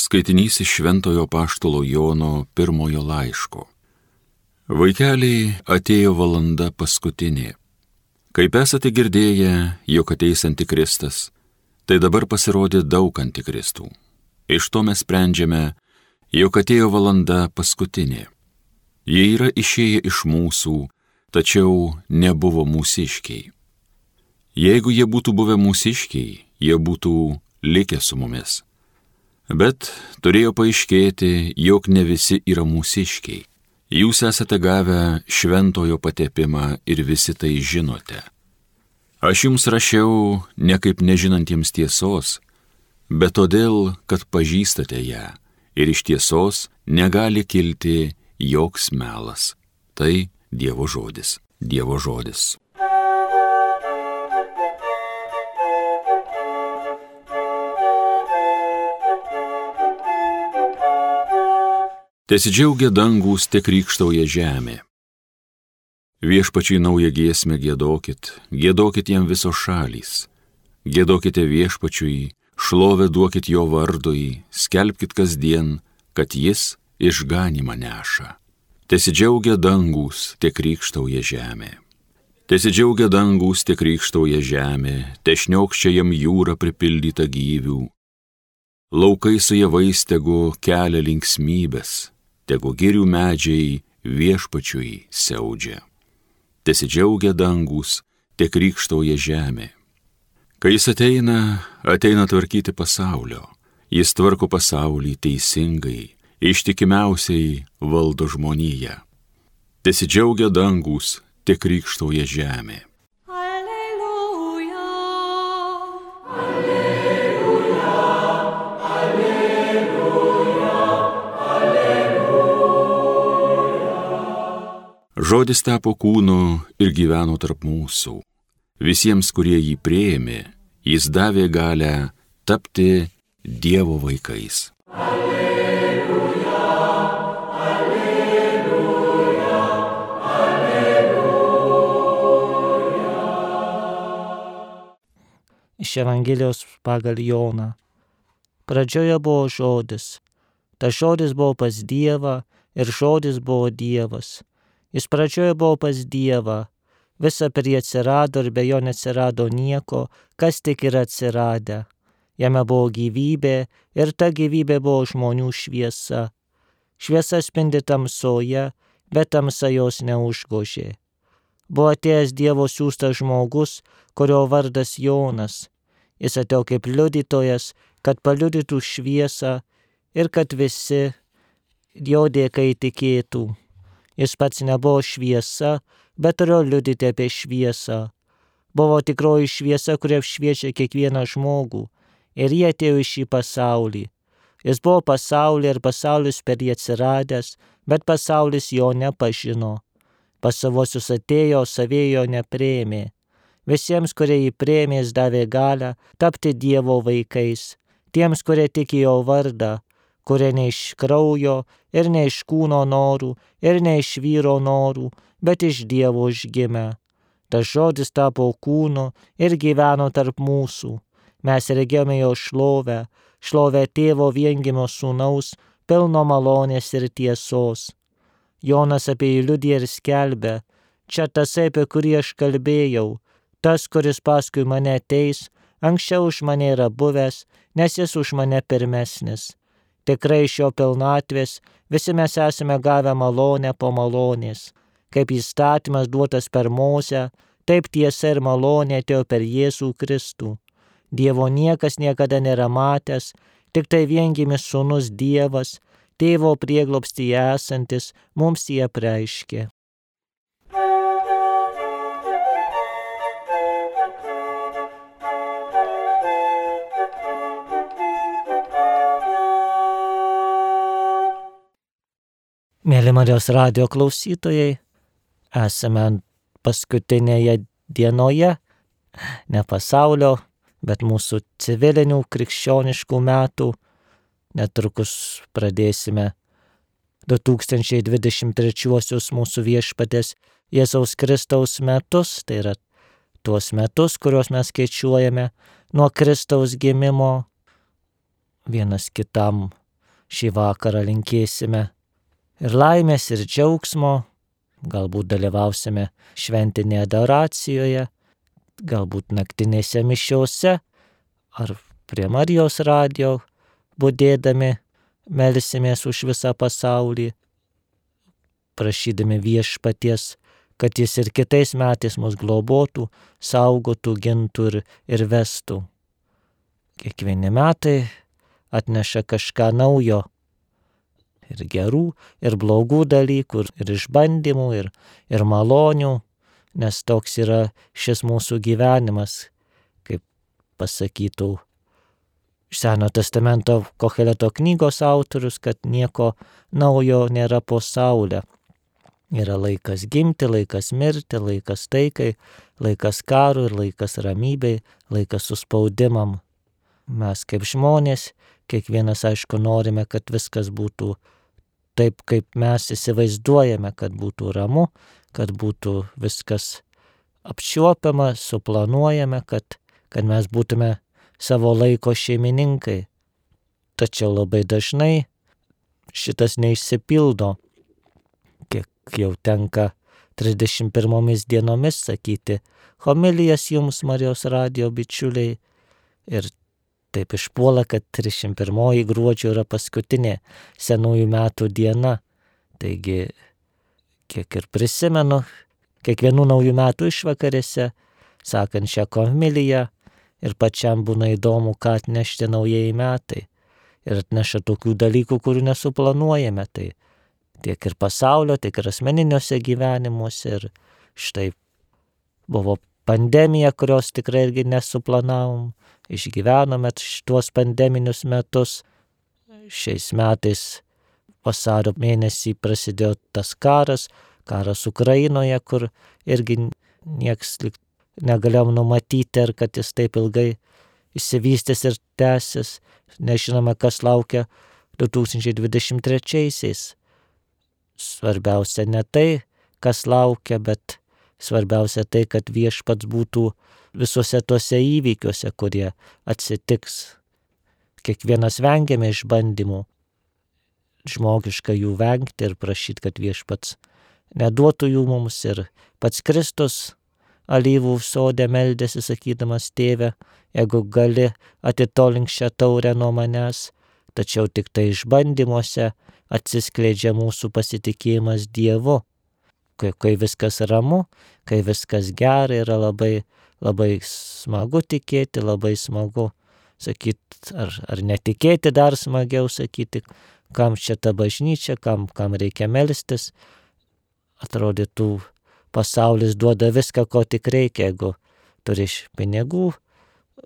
Skaitinys iš Šventojo Paštolo Jono pirmojo laiško. Vaikeliai atėjo valanda paskutinė. Kaip esate girdėję, jog ateis antikristas, tai dabar pasirodė daug antikristų. Iš to mes sprendžiame, jog atėjo valanda paskutinė. Jie yra išėję iš mūsų, tačiau nebuvo mūsiškiai. Jeigu jie būtų buvę mūsiškiai, jie būtų likę su mumis. Bet turėjo paaiškėti, jog ne visi yra mūsiškiai. Jūs esate gavę šventojo patepimą ir visi tai žinote. Aš jums rašiau ne kaip nežinantiems tiesos, bet todėl, kad pažįstate ją ir iš tiesos negali kilti joks melas. Tai Dievo žodis. Dievo žodis. Tesidžiaugia dangus, tiek rykštauja žemė. Viešpačiai naują giesmę gėdokit, gėdokit jam visos šalys. Gėdokite viešpačiui, šlovę duokit jo vardui, skelbkit kasdien, kad jis išganimą neša. Tesidžiaugia dangus, tiek rykštauja žemė. Tesidžiaugia dangus, tiek rykštauja žemė, tešniokščia jam jūra pripildyta gyvių. Laukai su javais tegu kelia linksmybės, tegu girių medžiai viešpačiui siaudžia. Tesidžiaugia dangus, tiek rykštauja žemė. Kai jis ateina, ateina tvarkyti pasaulio, jis tvarko pasaulį teisingai, ištikimiausiai valdo žmoniją. Tesidžiaugia dangus, tiek rykštauja žemė. Žodis tapo kūnu ir gyveno tarp mūsų. Visiems, kurie jį prieėmė, jis davė galę tapti Dievo vaikais. Alleluja, alleluja, alleluja. Iš Evangelijos pagal Joną. Pradžioje buvo žodis. Ta žodis buvo pas Dievą ir žodis buvo Dievas Jis pradžioje buvo pas Dievą, visa per jį atsirado ir be jo neatsirado nieko, kas tik yra atsiradę. Jame buvo gyvybė ir ta gyvybė buvo žmonių šviesa. Šviesa spindi tamsoje, bet tamsa jos neužgožė. Buvo atėjęs Dievo siūstas žmogus, kurio vardas Jonas. Jis atėjo kaip liudytojas, kad paliudytų šviesą ir kad visi jo dėka įtikėtų. Jis pats nebuvo šviesa, bet turėjo liudyti apie šviesą. Buvo tikroji šviesa, kuri apšviečia kiekvieną žmogų. Ir jie atėjo į šį pasaulį. Jis buvo pasaulyje ir pasaulis per jį atsiradęs, bet pasaulis jo nepažino. Pas savosius atėjo, savėjo neprėmė. Visiems, kurie jį prieimė, jis davė galę tapti Dievo vaikais. Tiems, kurie tiki jo vardą, kurie ne iš kraujo ir ne iš kūno norų ir ne iš vyro norų, bet iš Dievo užgimę. Tas žodis tapo kūnu ir gyveno tarp mūsų. Mes regėjome jo šlovę, šlovę tėvo viengimio sūnaus, pilno malonės ir tiesos. Jonas apie jį liudė ir skelbė, čia tas, apie kurį aš kalbėjau, tas, kuris paskui mane ateis, anksčiau už mane yra buvęs, nes jis už mane pirmesnis. Tikrai iš jo pilnatvės visi mes esame gavę malonę po malonės. Kaip įstatymas duotas per Mozę, taip tiesa ir malonė atėjo per Jėzų Kristų. Dievo niekas niekada nėra matęs, tik tai viengimis sunus Dievas, tėvo prieglopstyje esantis, mums jie preiškė. Mėly Marijos radio klausytojai, esame paskutinėje dienoje, ne pasaulio, bet mūsų civilinių krikščioniškų metų. Netrukus pradėsime 2023 mūsų viešpatės Jėzaus Kristaus metus, tai yra tuos metus, kuriuos mes skaičiuojame nuo Kristaus gimimo vienas kitam šį vakarą linkėsime ir laimės, ir džiaugsmo, galbūt dalyvausime šventinėje adoracijoje, galbūt naktinėse mišiuose ar prie Marijos radio būdėdami melsimės už visą pasaulį, prašydami viešpaties, kad jis ir kitais metais mus globotų, saugotų, gintų ir, ir vestų. Kiekvieni metai atneša kažką naujo. Ir gerų, ir blogų dalykų, ir išbandymų, ir, ir malonių, nes toks yra šis mūsų gyvenimas, kaip pasakytų Seno testamento Koheleto knygos autorius, kad nieko naujo nėra po saulę. Yra laikas gimti, laikas mirti, laikas taikai, laikas karui ir laikas ramybei, laikas suspaudimam. Mes kaip žmonės, kiekvienas aišku norime, kad viskas būtų taip, kaip mes įsivaizduojame, kad būtų ramu, kad būtų viskas apčiuopiama, suplanuojame, kad, kad mes būtume savo laiko šeimininkai. Tačiau labai dažnai šitas neišsipildo, kiek jau tenka 31 dienomis sakyti homilijas jums Marijos radio bičiuliai ir taip išpuola, kad 31 gruodžio yra paskutinė senųjų metų diena. Taigi, kiek ir prisimenu, kiekvienų naujų metų išvakarėse, sakant šią homiliją, ir pačiam būna įdomu, ką atnešti naujieji metai. Ir atneša tokių dalykų, kurių nesuplanuojame. Tai tiek ir pasaulio, tiek ir asmeniniuose gyvenimuose. Ir štai buvo pandemija, kurios tikrai irgi nesuplanavom. Išgyvenome šituos pandeminius metus. Šiais metais vasario mėnesį prasidėjo tas karas, karas Ukrainoje, kur irgi nieks negalėjom numatyti, ar kad jis taip ilgai išsivystys ir tęsis. Nežinome, kas laukia 2023-aisiais. Svarbiausia ne tai, kas laukia, bet svarbiausia tai, kad viešpats būtų visuose tuose įvykiuose, kurie atsitiks. Kiekvienas vengiame išbandymų, žmogiška jų vengti ir prašyti, kad viešpats neduotų jų mums ir pats Kristus alyvų sodė meldėsi, sakydamas, tėve, jeigu gali atitolink šią taurę nuo manęs, tačiau tik tai išbandymuose atsiskleidžia mūsų pasitikėjimas Dievu. Kai, kai viskas ramu, kai viskas gera, yra labai, labai smagu tikėti, labai smagu sakyti, ar, ar netikėti dar smagiau sakyti, kam čia ta bažnyčia, kam, kam reikia melstis. Atrodytų pasaulis duoda viską, ko tik reikia, jeigu turi pinigų,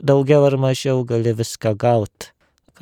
daugiau ar mažiau gali viską gauti.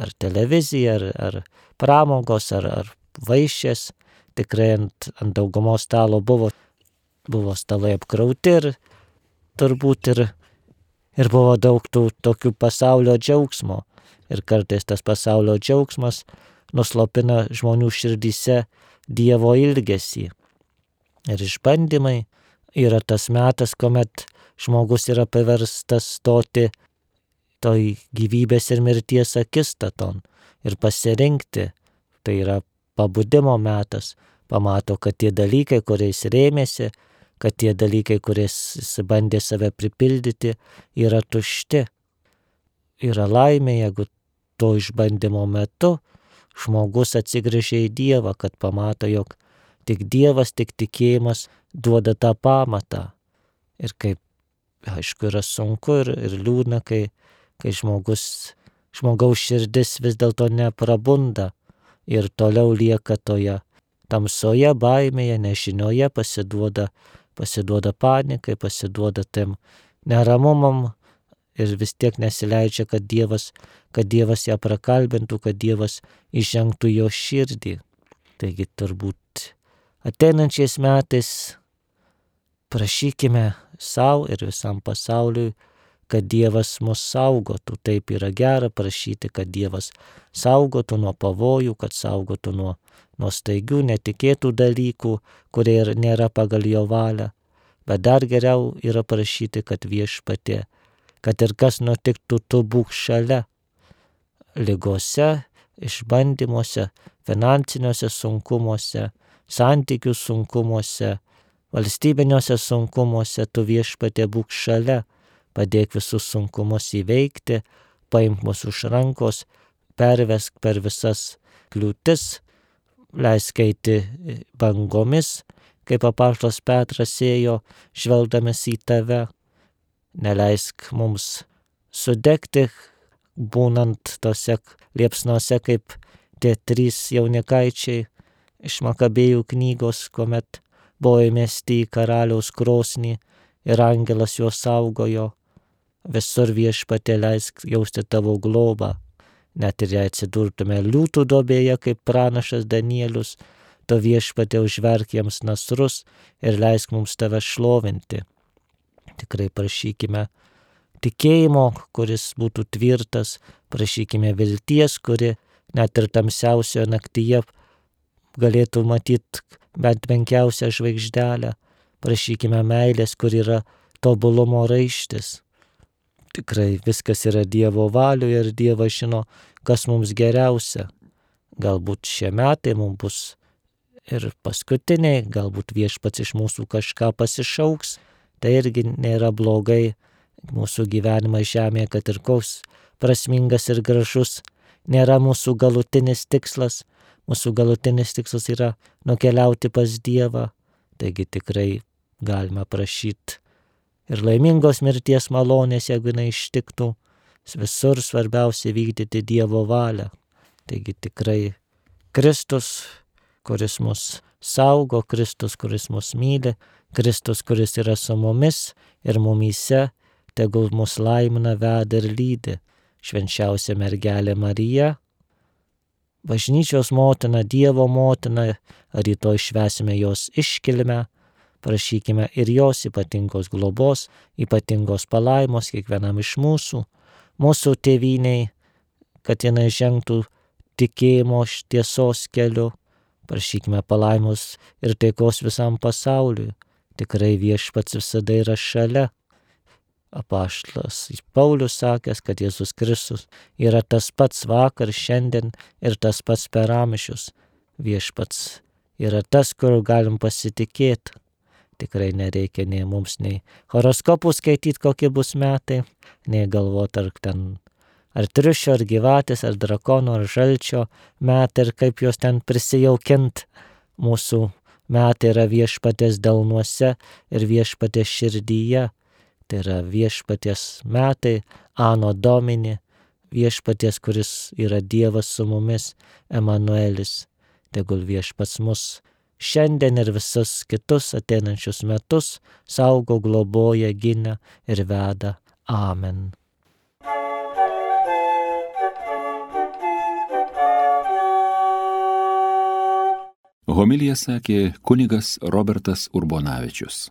Ar televizija, ar, ar pramogos, ar, ar vaišės. Tikrai ant, ant daugumos stalo buvo, buvo stalai apkrauti ir turbūt ir, ir buvo daug tų tokių pasaulio džiaugsmo. Ir kartais tas pasaulio džiaugsmas nuslopina žmonių širdyse Dievo ilgesį ir išbandymai yra tas metas, kuomet žmogus yra paverstas stoti toj gyvybės ir mirties akistaton ir pasirinkti. Tai yra pabudimo metas, pamato, kad tie dalykai, kuriais rėmėsi, kad tie dalykai, kuriais jis bandė save pripildyti, yra tušti. Yra laimė, jeigu to išbandymo metu žmogus atsigrįžia į Dievą, kad pamato, jog Tik Dievas, tik tikėjimas duoda tą pamatą. Ir kaip, aišku, yra sunku ir, ir liūdna, kai, kai žmogus, žmogaus širdis vis dėlto neprabunda ir toliau lieka toje tamsoje, baimėje, nežinioje, pasiduoda, pasiduoda panikai, pasiduoda tam neramumam ir vis tiek nesileidžia, kad Dievas, kad Dievas ją prakalbintų, kad Dievas įžengtų jo širdį. Taigi turbūt ateinančiais metais prašykime savo ir visam pasauliui, kad Dievas mus saugotų. Taip yra gera prašyti, kad Dievas saugotų nuo pavojų, kad saugotų nuo, nuo staigių, netikėtų dalykų, kurie ir nėra pagal jo valią. Bet dar geriau yra prašyti, kad viešpatė, kad ir kas nutiktų, tu būk šalia. Ligose, išbandymuose, finansiniuose sunkumuose, santykių sunkumuose, valstybiniuose sunkumuose tu viešpatė būk šalia, padėk visus sunkumus įveikti, paimk mus už rankos, pervesk per visas kliūtis, leisk eiti bangomis, kaip apaštas Petras ėjo, žvelgdamas į tave, neleisk mums sudegti, būnant tose liepsnose kaip tie trys jaunikaičiai iš Makabėjų knygos, kuomet buvo įmesti į karaliaus krosnį ir angelas juos saugojo. Visur viešpatė leisk jausti tavo globą. Net ir jei atsidurtume liūtų dobėje kaip pranašas Danielius, to viešpatė užverk jiems nasrus ir leisk mums tave šlovinti. Tikrai prašykime tikėjimo, kuris būtų tvirtas, prašykime vilties, kuri net ir tamsiausioje naktyje galėtų matyti bent menkiausią žvaigždelę, prašykime meilės, kur yra tobulumo raištis. Tikrai viskas yra Dievo valioje ir Dievas žino, kas mums geriausia. Galbūt šie metai mums bus ir paskutiniai, galbūt viešpats iš mūsų kažką pasišauks, tai irgi nėra blogai. Mūsų gyvenimas žemėje, kad ir koks prasmingas ir gražus, nėra mūsų galutinis tikslas, mūsų galutinis tikslas yra nukeliauti pas Dievą, taigi tikrai galima prašyti ir laimingos mirties malonės, jeigu jinai ištiktų, visur svarbiausia vykdyti Dievo valią. Taigi tikrai Kristus, kuris mus saugo, Kristus, kuris mus myli, Kristus, kuris yra su mumis ir mumyse, tegul mus laimina, veda ir lydi. Švenčiausia mergelė Marija, bažnyčios motina, Dievo motina, rytoj švesime jos iškilmę, prašykime ir jos ypatingos globos, ypatingos palaimos kiekvienam iš mūsų, mūsų tėviniai, kad jinai žengtų tikėjimo tiesos keliu, prašykime palaimos ir taikos visam pasauliui, tikrai viešpats visada yra šalia apaštlas Paulius sakęs, kad Jėzus Kristus yra tas pats vakar, šiandien ir tas pats per amžius. Viešpats yra tas, kur galim pasitikėti. Tikrai nereikia nei mums, nei horoskopų skaityti, kokie bus metai, nei galvoti, ar ten ar triušio, ar gyvatės, ar drakono, ar žalčio metai ir kaip juos ten prisijaukint. Mūsų metai yra viešpatės delnuose ir viešpatės širdyje Tai yra viešpaties metai, Ano Domini, viešpaties, kuris yra Dievas su mumis, Emanuelis. Tegul viešpats mus šiandien ir visus kitus ateinančius metus saugo, globoja, gina ir veda. Amen. Homilija sakė kunigas Robertas Urbonavičius.